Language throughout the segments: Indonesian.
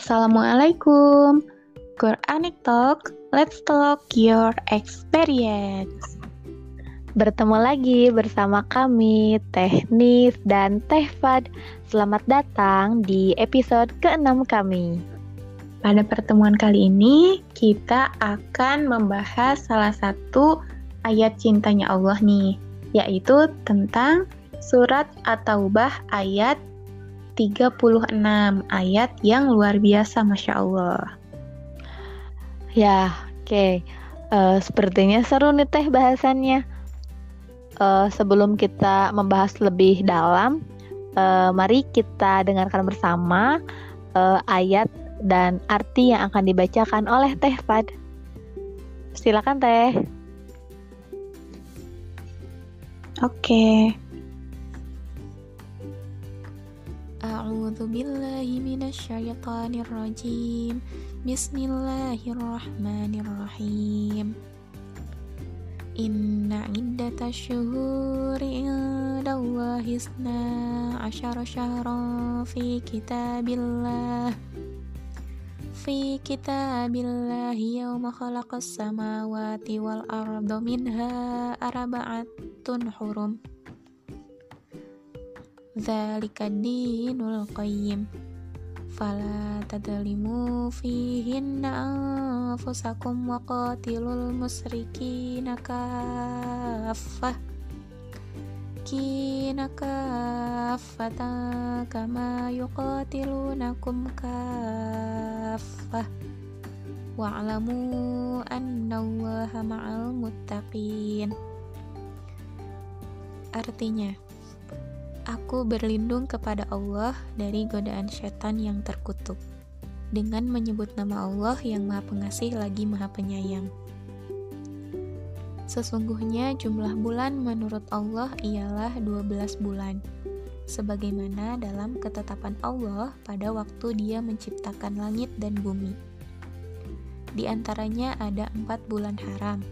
Assalamualaikum. Quranic Talk, let's talk your experience. Bertemu lagi bersama kami, Teh Nis dan Teh Fad. Selamat datang di episode ke-6 kami. Pada pertemuan kali ini, kita akan membahas salah satu ayat cintanya Allah nih, yaitu tentang surat At-Taubah ayat 36 ayat yang luar biasa Masya Allah. Ya, oke. Okay. Uh, eh, sepertinya seru nih teh bahasannya. Uh, sebelum kita membahas lebih dalam, uh, mari kita dengarkan bersama uh, ayat dan arti yang akan dibacakan oleh Teh Fad. Silakan Teh. Oke. Okay. A'udzu billahi minasyaitonir rajim. Bismillahirrahmanirrahim. Inna iddata syuhuri indallahi isna asyara syahran fi kitabillah fi kitabillah yawma khalaqas samawati wal arda minha arba'atun hurum Zalika dinul qayyim. Fala tadalimu fihinna anfusakum wa qatilul musrikina kaffah. Kina kaffatan kama yuqatilunakum kaffah. Wa'lamu annallaha ma'al muttaqin. Artinya, Aku berlindung kepada Allah dari godaan setan yang terkutuk dengan menyebut nama Allah yang Maha Pengasih lagi Maha Penyayang. Sesungguhnya jumlah bulan menurut Allah ialah 12 bulan, sebagaimana dalam ketetapan Allah pada waktu Dia menciptakan langit dan bumi. Di antaranya ada empat bulan haram.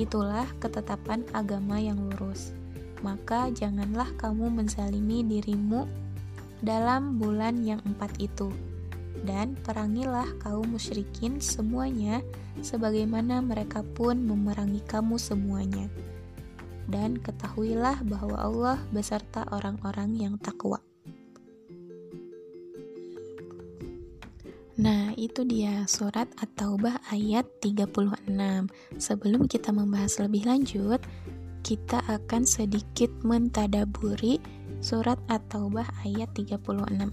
Itulah ketetapan agama yang lurus maka janganlah kamu menzalimi dirimu dalam bulan yang empat itu. Dan perangilah kaum musyrikin semuanya, sebagaimana mereka pun memerangi kamu semuanya. Dan ketahuilah bahwa Allah beserta orang-orang yang takwa. Nah, itu dia surat At-Taubah ayat 36. Sebelum kita membahas lebih lanjut, kita akan sedikit mentadaburi surat At-Taubah ayat 36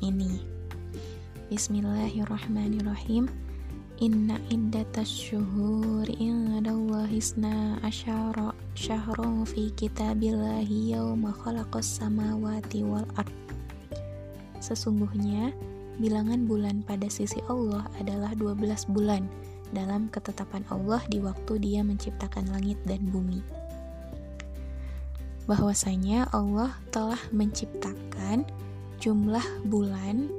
ini. Bismillahirrahmanirrahim. Inna iddatas syuhuri indallahi isna asyara syahran fi kitabillahi yawma khalaqas samawati wal ard. Sesungguhnya, bilangan bulan pada sisi Allah adalah 12 bulan dalam ketetapan Allah di waktu dia menciptakan langit dan bumi bahwasanya Allah telah menciptakan jumlah bulan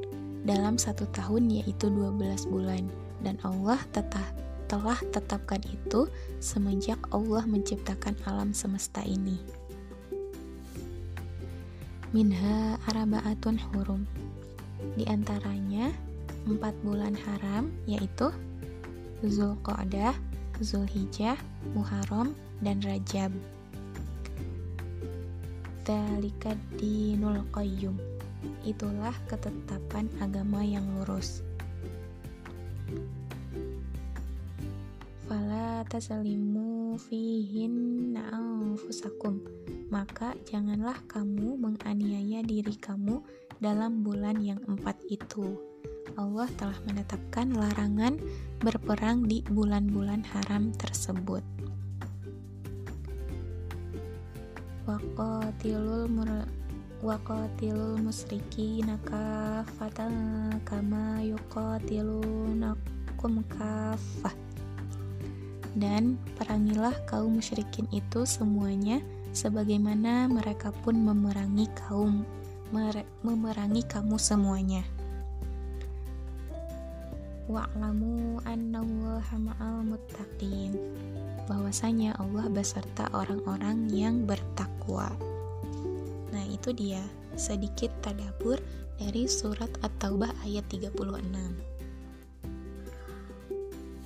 dalam satu tahun yaitu 12 bulan dan Allah tetap telah tetapkan itu semenjak Allah menciptakan alam semesta ini. Minha araba'atun hurum. Di antaranya empat bulan haram yaitu Zulqa'dah, Zulhijjah, Muharram, dan Rajab. Dalika dinul qayyum. Itulah ketetapan agama yang lurus. Fala tasalimu fihin anfusakum. Maka janganlah kamu menganiaya diri kamu dalam bulan yang empat itu. Allah telah menetapkan larangan berperang di bulan-bulan haram tersebut. Waqatilul mur waqatilul naka kafatan kama yuqatilunakum kafah dan perangilah kaum musyrikin itu semuanya sebagaimana mereka pun memerangi kaum memerangi kamu semuanya wa'lamu annallaha ma'al muttaqin bahwasanya Allah beserta orang-orang yang bertakwa. Nah, itu dia sedikit tadabur dari surat At-Taubah ayat 36.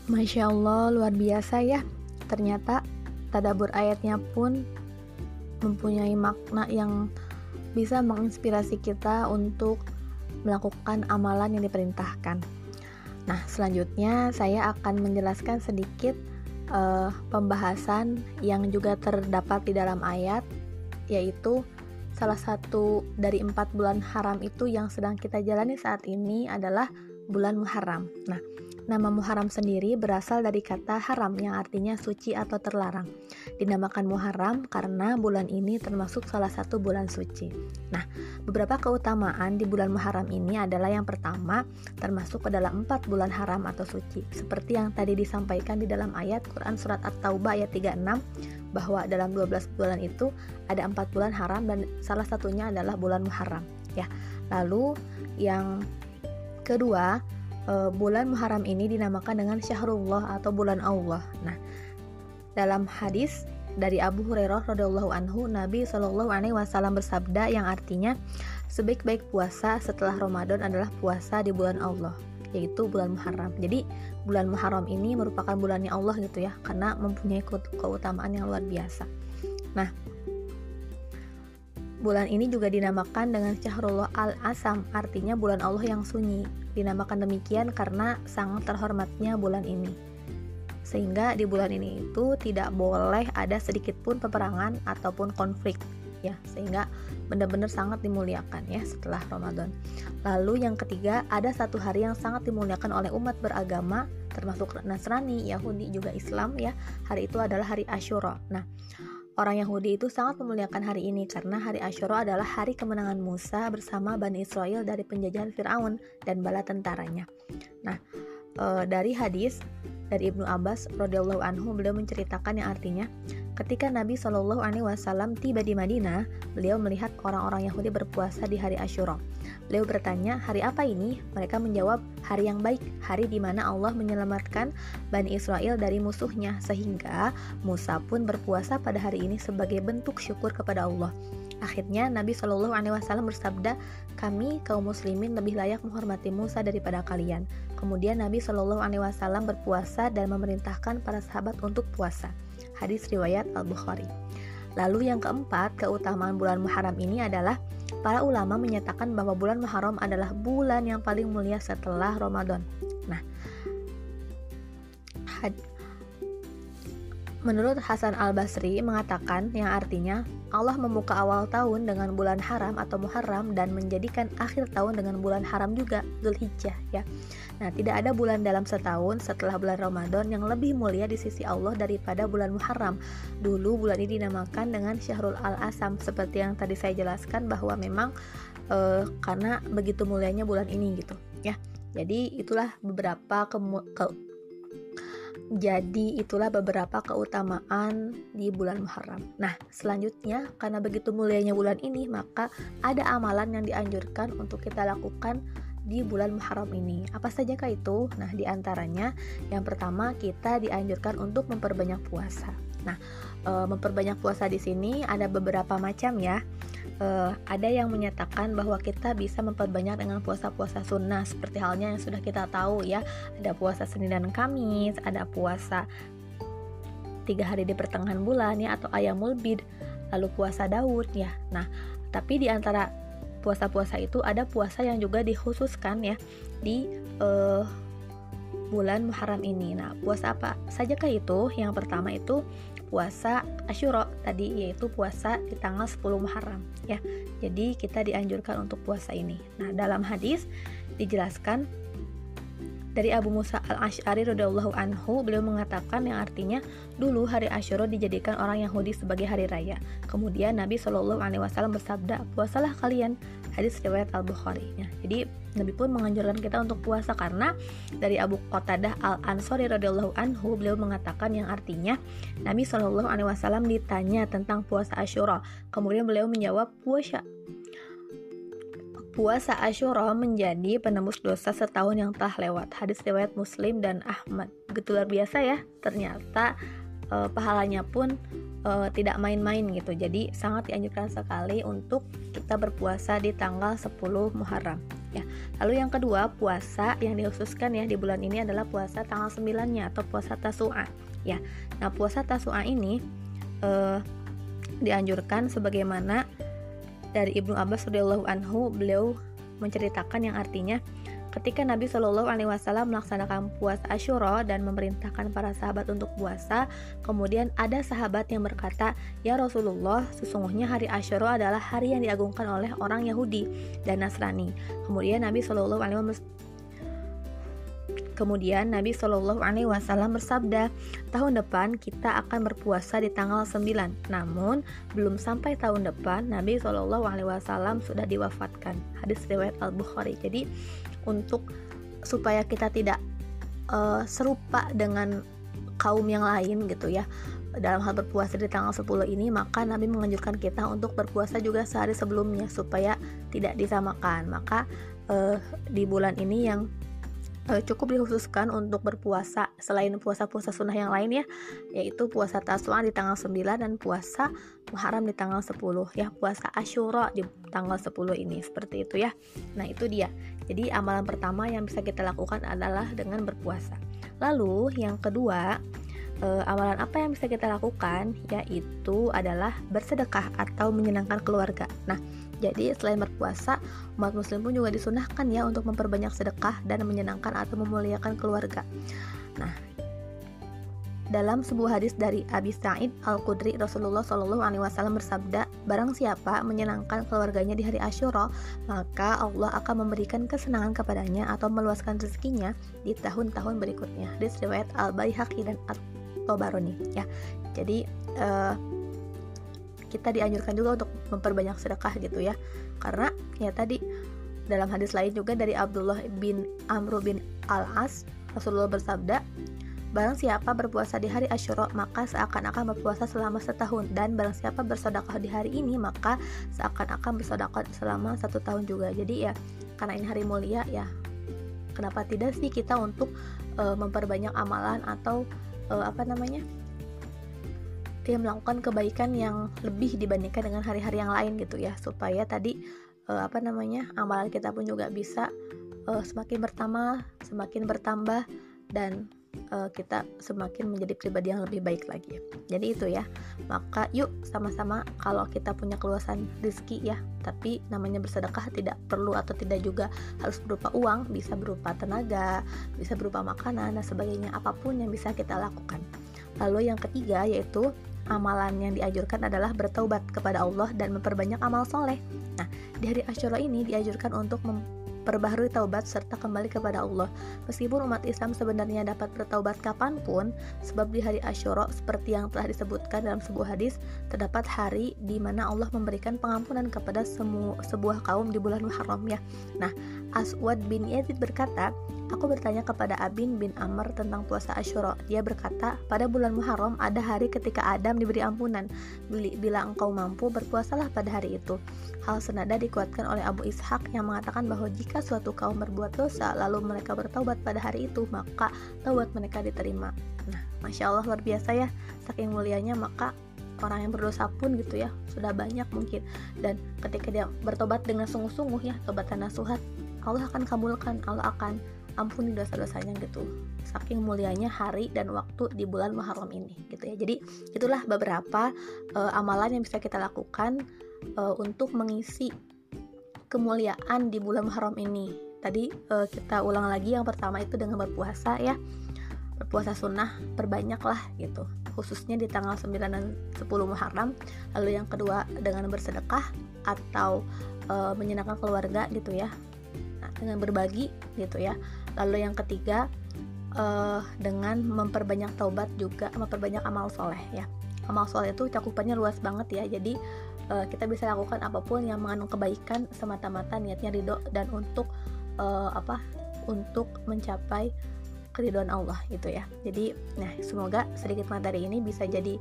Masya Allah, luar biasa ya. Ternyata tadabur ayatnya pun mempunyai makna yang bisa menginspirasi kita untuk melakukan amalan yang diperintahkan. Nah, selanjutnya saya akan menjelaskan sedikit uh, pembahasan yang juga terdapat di dalam ayat, yaitu salah satu dari empat bulan haram itu yang sedang kita jalani saat ini adalah bulan Muharram. Nah, Nama Muharram sendiri berasal dari kata haram yang artinya suci atau terlarang. Dinamakan Muharram karena bulan ini termasuk salah satu bulan suci. Nah, beberapa keutamaan di bulan Muharram ini adalah yang pertama, termasuk ke dalam empat bulan haram atau suci. Seperti yang tadi disampaikan di dalam ayat Quran Surat At-Taubah ayat 36, bahwa dalam 12 bulan itu ada empat bulan haram dan salah satunya adalah bulan Muharram. Ya, lalu yang kedua uh, bulan Muharram ini dinamakan dengan Syahrullah atau bulan Allah. Nah, dalam hadis dari Abu Hurairah radhiyallahu anhu, Nabi Shallallahu alaihi wasallam bersabda yang artinya sebaik-baik puasa setelah Ramadan adalah puasa di bulan Allah, yaitu bulan Muharram. Jadi, bulan Muharram ini merupakan bulannya Allah gitu ya, karena mempunyai keutamaan yang luar biasa. Nah, bulan ini juga dinamakan dengan Syahrullah al-Asam, artinya bulan Allah yang sunyi. Dinamakan demikian karena sangat terhormatnya bulan ini. Sehingga di bulan ini itu tidak boleh ada sedikit pun peperangan ataupun konflik ya, sehingga benar-benar sangat dimuliakan ya setelah Ramadan. Lalu yang ketiga, ada satu hari yang sangat dimuliakan oleh umat beragama termasuk Nasrani, Yahudi juga Islam ya. Hari itu adalah hari Ashura. Nah, Orang Yahudi itu sangat memuliakan hari ini karena hari Ashura adalah hari kemenangan Musa bersama Bani Israel dari penjajahan Firaun dan bala tentaranya. Nah, e, dari hadis dari Ibnu Abbas radhiyallahu anhu beliau menceritakan yang artinya ketika Nabi Shallallahu alaihi wasallam tiba di Madinah, beliau melihat orang-orang Yahudi berpuasa di hari Ashura. Beliau bertanya, "Hari apa ini?" Mereka menjawab, "Hari yang baik, hari di mana Allah menyelamatkan Bani Israel dari musuhnya sehingga Musa pun berpuasa pada hari ini sebagai bentuk syukur kepada Allah." Akhirnya Nabi Shallallahu Alaihi Wasallam bersabda, kami kaum muslimin lebih layak menghormati Musa daripada kalian. Kemudian Nabi Shallallahu Alaihi Wasallam berpuasa dan memerintahkan para sahabat untuk puasa. Hadis riwayat Al Bukhari. Lalu yang keempat, keutamaan bulan Muharram ini adalah para ulama menyatakan bahwa bulan Muharram adalah bulan yang paling mulia setelah Ramadan. Nah, menurut Hasan Al-Basri mengatakan yang artinya Allah membuka awal tahun dengan bulan haram atau Muharram dan menjadikan akhir tahun dengan bulan haram juga, Zulhijjah ya. Nah, tidak ada bulan dalam setahun setelah bulan Ramadan yang lebih mulia di sisi Allah daripada bulan Muharram. Dulu bulan ini dinamakan dengan Syahrul Al-Asam seperti yang tadi saya jelaskan bahwa memang uh, karena begitu mulianya bulan ini gitu, ya. Jadi itulah beberapa ke jadi itulah beberapa keutamaan di bulan Muharram. Nah, selanjutnya karena begitu mulianya bulan ini, maka ada amalan yang dianjurkan untuk kita lakukan di bulan Muharram ini. Apa saja kah itu? Nah, di antaranya yang pertama kita dianjurkan untuk memperbanyak puasa. Nah, e, memperbanyak puasa di sini ada beberapa macam ya. E, ada yang menyatakan bahwa kita bisa memperbanyak dengan puasa-puasa sunnah seperti halnya yang sudah kita tahu ya. Ada puasa Senin dan Kamis, ada puasa tiga hari di pertengahan bulan ya atau ayamul bid, lalu puasa Daud ya. Nah, tapi di antara puasa-puasa itu ada puasa yang juga dikhususkan ya di uh, bulan Muharram ini. Nah, puasa apa sajakah itu? Yang pertama itu puasa Asyura tadi yaitu puasa di tanggal 10 Muharram ya. Jadi kita dianjurkan untuk puasa ini. Nah, dalam hadis dijelaskan dari Abu Musa al-Ash'ari radhiyallahu anhu, beliau mengatakan yang artinya dulu hari Asyura dijadikan orang Yahudi sebagai hari raya. Kemudian Nabi Shallallahu alaihi wasallam bersabda, "Puasalah kalian." Hadis riwayat Al-Bukhari. Ya, jadi Nabi pun menganjurkan kita untuk puasa karena dari Abu Qatadah Al-Ansori radhiyallahu anhu, beliau mengatakan yang artinya Nabi Shallallahu alaihi wasallam ditanya tentang puasa Asyura. Kemudian beliau menjawab, "Puasa Puasa Ashura menjadi penembus dosa setahun yang telah lewat. Hadis riwayat Muslim dan Ahmad. Begitu luar biasa ya. Ternyata e, pahalanya pun e, tidak main-main gitu. Jadi sangat dianjurkan sekali untuk kita berpuasa di tanggal 10 Muharram. ya. Lalu yang kedua, puasa yang dikhususkan ya di bulan ini adalah puasa tanggal 9-nya atau puasa Tasu'a ya. Nah, puasa Tasu'a ini eh, dianjurkan sebagaimana dari Ibnu Abbas radhiyallahu anhu beliau menceritakan yang artinya ketika Nabi Shallallahu Alaihi Wasallam melaksanakan puasa Ashura dan memerintahkan para sahabat untuk puasa, kemudian ada sahabat yang berkata, ya Rasulullah, sesungguhnya hari Ashura adalah hari yang diagungkan oleh orang Yahudi dan Nasrani. Kemudian Nabi Shallallahu Alaihi Wasallam Kemudian Nabi Shallallahu Alaihi Wasallam bersabda, tahun depan kita akan berpuasa di tanggal 9. Namun belum sampai tahun depan Nabi Shallallahu Alaihi Wasallam sudah diwafatkan. Hadis riwayat Al Bukhari. Jadi untuk supaya kita tidak uh, serupa dengan kaum yang lain gitu ya dalam hal berpuasa di tanggal 10 ini maka Nabi menganjurkan kita untuk berpuasa juga sehari sebelumnya supaya tidak disamakan maka uh, di bulan ini yang cukup dikhususkan untuk berpuasa selain puasa-puasa sunnah yang lain ya yaitu puasa taswa di tanggal 9 dan puasa Muharram di tanggal 10 ya puasa Ashura di tanggal 10 ini seperti itu ya nah itu dia jadi amalan pertama yang bisa kita lakukan adalah dengan berpuasa. Lalu yang kedua, e, amalan apa yang bisa kita lakukan yaitu adalah bersedekah atau menyenangkan keluarga. Nah, jadi selain berpuasa, umat muslim pun juga disunahkan ya untuk memperbanyak sedekah dan menyenangkan atau memuliakan keluarga. Nah, dalam sebuah hadis dari Abi Sa'id Al-Qudri Rasulullah Shallallahu alaihi wasallam bersabda, "Barang siapa menyenangkan keluarganya di hari Asyura, maka Allah akan memberikan kesenangan kepadanya atau meluaskan rezekinya di tahun-tahun berikutnya." Hadis riwayat Al-Baihaqi dan At-Tabarani ya. Jadi uh, kita dianjurkan juga untuk memperbanyak sedekah gitu ya. Karena ya tadi dalam hadis lain juga dari Abdullah bin Amr bin Al-As Rasulullah bersabda, Barang siapa berpuasa di hari Asyura, maka seakan-akan berpuasa selama setahun. Dan barang siapa bersedekah di hari ini, maka seakan-akan bersedekah selama satu tahun juga. Jadi ya, karena ini hari mulia ya, kenapa tidak sih kita untuk uh, memperbanyak amalan atau uh, apa namanya? Dia melakukan kebaikan yang lebih dibandingkan dengan hari-hari yang lain gitu ya supaya tadi uh, apa namanya amalan kita pun juga bisa uh, semakin bertambah semakin bertambah dan uh, kita semakin menjadi pribadi yang lebih baik lagi. Jadi itu ya. Maka yuk sama-sama kalau kita punya keluasan rezeki ya, tapi namanya bersedekah tidak perlu atau tidak juga harus berupa uang, bisa berupa tenaga, bisa berupa makanan dan sebagainya, apa pun yang bisa kita lakukan. Lalu yang ketiga yaitu amalan yang diajurkan adalah bertaubat kepada Allah dan memperbanyak amal soleh. Nah, di hari Asyura ini diajurkan untuk perbaharui taubat serta kembali kepada Allah. Meskipun umat Islam sebenarnya dapat bertaubat kapan pun, sebab di hari Ashura seperti yang telah disebutkan dalam sebuah hadis, terdapat hari di mana Allah memberikan pengampunan kepada semua sebuah kaum di bulan Muharram ya. Nah, Aswad bin Yazid berkata, Aku bertanya kepada Abin bin Amr tentang puasa Ashura. Dia berkata, pada bulan Muharram ada hari ketika Adam diberi ampunan. Bila engkau mampu, berpuasalah pada hari itu. Hal senada dikuatkan oleh Abu Ishaq yang mengatakan bahwa jika suatu kaum berbuat dosa, lalu mereka bertaubat pada hari itu, maka taubat mereka diterima. Nah, Masya Allah luar biasa ya, saking mulianya maka orang yang berdosa pun gitu ya sudah banyak mungkin. Dan ketika dia bertobat dengan sungguh-sungguh ya tobat nasuhat Allah akan kabulkan Allah akan ampuni dosa-dosanya gitu. Saking mulianya hari dan waktu di bulan Muharram ini gitu ya. Jadi itulah beberapa uh, amalan yang bisa kita lakukan uh, untuk mengisi kemuliaan di bulan Muharram ini. Tadi uh, kita ulang lagi yang pertama itu dengan berpuasa ya. Berpuasa sunnah perbanyaklah gitu. Khususnya di tanggal 9 dan 10 Muharram. Lalu yang kedua dengan bersedekah atau uh, menyenangkan keluarga gitu ya. Nah, dengan berbagi gitu ya. Lalu yang ketiga uh, dengan memperbanyak taubat juga memperbanyak amal soleh ya amal soleh itu cakupannya luas banget ya. Jadi uh, kita bisa lakukan apa pun yang mengandung kebaikan semata-mata niatnya ridho dan untuk uh, apa untuk mencapai keriduan Allah gitu ya. Jadi nah semoga sedikit materi ini bisa jadi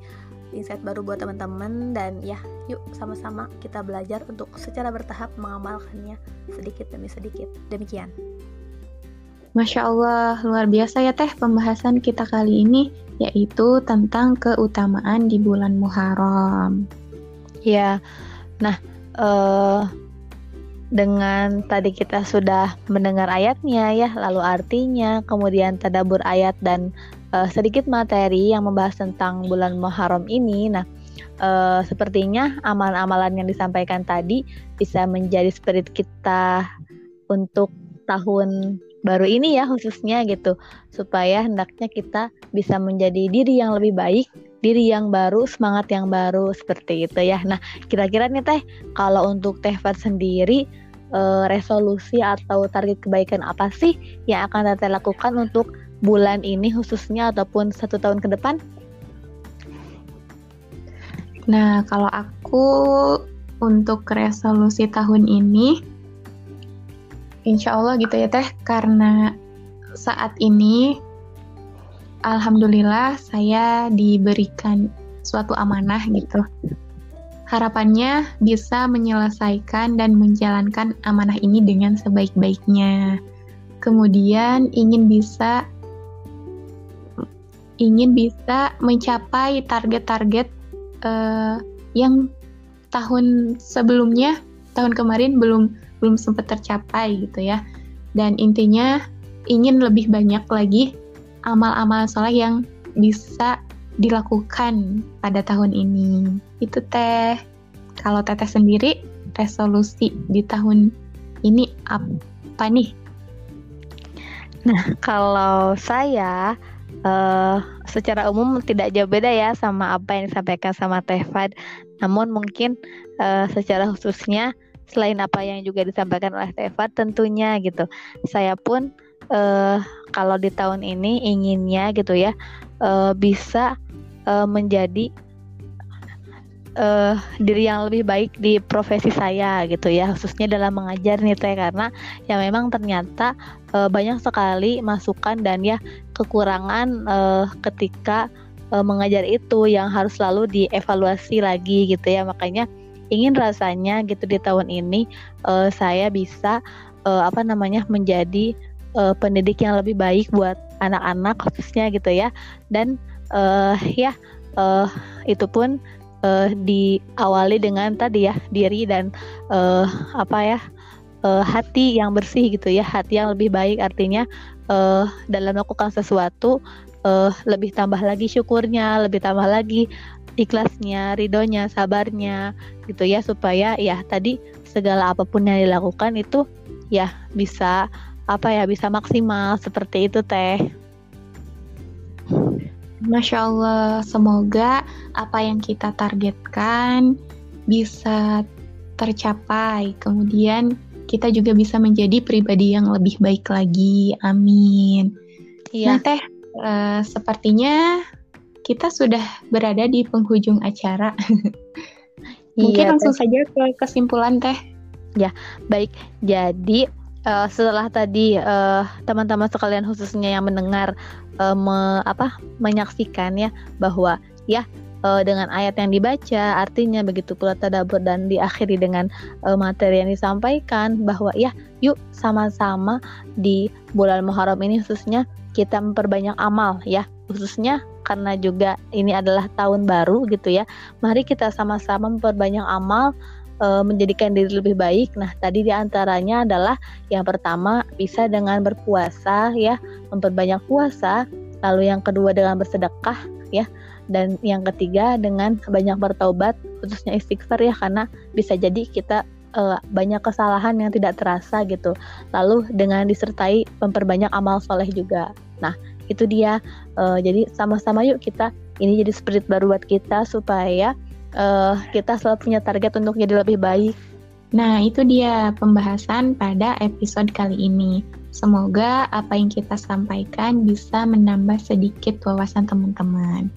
insight baru buat teman-teman dan ya yuk sama-sama kita belajar untuk secara bertahap mengamalkannya sedikit demi sedikit. Demikian Masya Allah, luar biasa ya Teh pembahasan kita kali ini, yaitu tentang keutamaan di bulan Muharram. Ya, nah uh, dengan tadi kita sudah mendengar ayatnya ya, lalu artinya, kemudian tadabur ayat dan uh, sedikit materi yang membahas tentang bulan Muharram ini. Nah, uh, sepertinya amalan-amalan yang disampaikan tadi bisa menjadi spirit kita untuk tahun baru ini ya khususnya gitu supaya hendaknya kita bisa menjadi diri yang lebih baik diri yang baru semangat yang baru seperti itu ya. Nah kira-kira nih teh kalau untuk teh Fat sendiri uh, resolusi atau target kebaikan apa sih yang akan teteh lakukan untuk bulan ini khususnya ataupun satu tahun ke depan? Nah, kalau aku untuk resolusi tahun ini, insya Allah gitu ya Teh, karena saat ini, Alhamdulillah saya diberikan suatu amanah gitu. Harapannya bisa menyelesaikan dan menjalankan amanah ini dengan sebaik-baiknya. Kemudian ingin bisa ingin bisa mencapai target-target uh, yang tahun sebelumnya tahun kemarin belum belum sempat tercapai gitu ya. Dan intinya ingin lebih banyak lagi amal-amal soleh yang bisa dilakukan pada tahun ini. Itu teh. Kalau teteh sendiri resolusi di tahun ini apa nih? Nah kalau saya uh, secara umum tidak jauh beda ya sama apa yang disampaikan sama Tehfad. Namun mungkin uh, secara khususnya selain apa yang juga disampaikan oleh Tehfad tentunya gitu. Saya pun uh, kalau di tahun ini inginnya gitu ya uh, bisa uh, menjadi uh, diri yang lebih baik di profesi saya gitu ya khususnya dalam mengajar nih teh karena ya memang ternyata uh, banyak sekali masukan dan ya kekurangan uh, ketika uh, mengajar itu yang harus selalu dievaluasi lagi gitu ya makanya ingin rasanya gitu di tahun ini uh, saya bisa uh, apa namanya menjadi uh, pendidik yang lebih baik buat anak-anak khususnya gitu ya. Dan uh, ya uh, itu pun uh, diawali dengan tadi ya diri dan uh, apa ya uh, hati yang bersih gitu ya hati yang lebih baik. Artinya uh, dalam melakukan sesuatu uh, lebih tambah lagi syukurnya lebih tambah lagi ikhlasnya ridhonya sabarnya gitu ya supaya ya tadi segala apa pun yang dilakukan itu ya bisa apa ya bisa maksimal seperti itu teh Masya Allah, semoga apa yang kita targetkan bisa tercapai. Kemudian kita juga bisa menjadi pribadi yang lebih baik lagi. Amin. Iya. Nah, Teh, uh, sepertinya kita sudah berada di penghujung acara. Mungkin iya, langsung teh. saja ke kesimpulan, Teh. Ya, baik. Jadi uh, setelah tadi uh, teman-teman sekalian khususnya yang mendengar uh, me, apa menyaksikan ya bahwa ya uh, dengan ayat yang dibaca artinya begitu pula tadabur dan diakhiri dengan uh, materi yang disampaikan bahwa ya yuk sama-sama di bulan Muharram ini khususnya kita memperbanyak amal ya khususnya karena juga ini adalah tahun baru gitu ya mari kita sama-sama memperbanyak amal uh, menjadikan diri lebih baik. Nah, tadi di antaranya adalah yang pertama bisa dengan berpuasa ya, memperbanyak puasa. Lalu yang kedua dengan bersedekah ya, dan yang ketiga dengan banyak bertaubat, khususnya istighfar ya, karena bisa jadi kita uh, banyak kesalahan yang tidak terasa gitu. Lalu dengan disertai memperbanyak amal soleh juga. Nah, itu dia. Uh, jadi sama-sama yuk kita ini jadi spirit baru buat kita supaya uh, kita selalu punya target untuk jadi lebih baik. Nah, itu dia pembahasan pada episode kali ini. Semoga apa yang kita sampaikan bisa menambah sedikit wawasan teman-teman.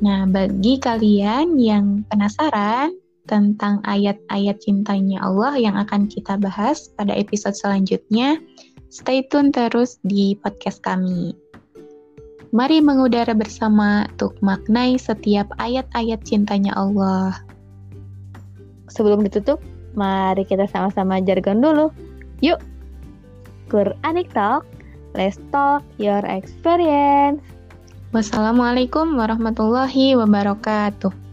Nah, bagi kalian yang penasaran tentang ayat-ayat cintanya Allah yang akan kita bahas pada episode selanjutnya, stay tune terus di podcast kami. Mari mengudara bersama untuk maknai setiap ayat-ayat cintanya Allah. Sebelum ditutup, mari kita sama-sama jargon dulu. Yuk, Quranic Talk, let's talk your experience. Wassalamualaikum warahmatullahi wabarakatuh.